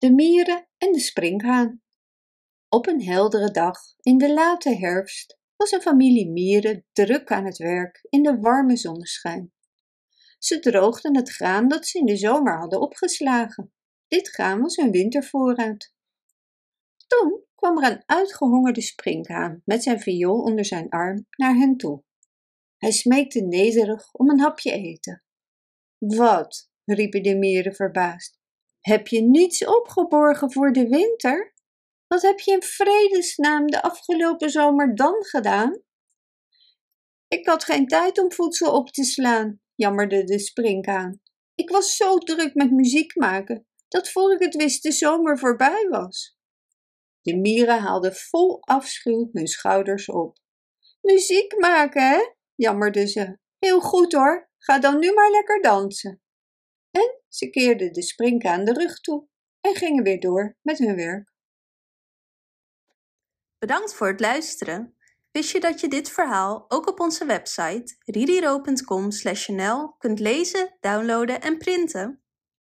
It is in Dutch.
de mieren en de sprinkhaan. Op een heldere dag in de late herfst was een familie mieren druk aan het werk in de warme zonneschijn. Ze droogden het graan dat ze in de zomer hadden opgeslagen. Dit graan was hun wintervoorraad. Toen kwam er een uitgehongerde sprinkhaan met zijn viool onder zijn arm naar hen toe. Hij smeekte nederig om een hapje eten. Wat, riepen de mieren verbaasd, heb je niets opgeborgen voor de winter? Wat heb je in vredesnaam de afgelopen zomer dan gedaan? Ik had geen tijd om voedsel op te slaan, jammerde de sprinkhaan. Ik was zo druk met muziek maken dat voor ik het wist de zomer voorbij was. De mieren haalden vol afschuw hun schouders op. Muziek maken, hè? jammerden ze. Heel goed hoor, ga dan nu maar lekker dansen. En ze keerden de sprinkhaan de rug toe en gingen weer door met hun werk. Bedankt voor het luisteren. Wist je dat je dit verhaal ook op onze website ridiro.com/nl kunt lezen, downloaden en printen?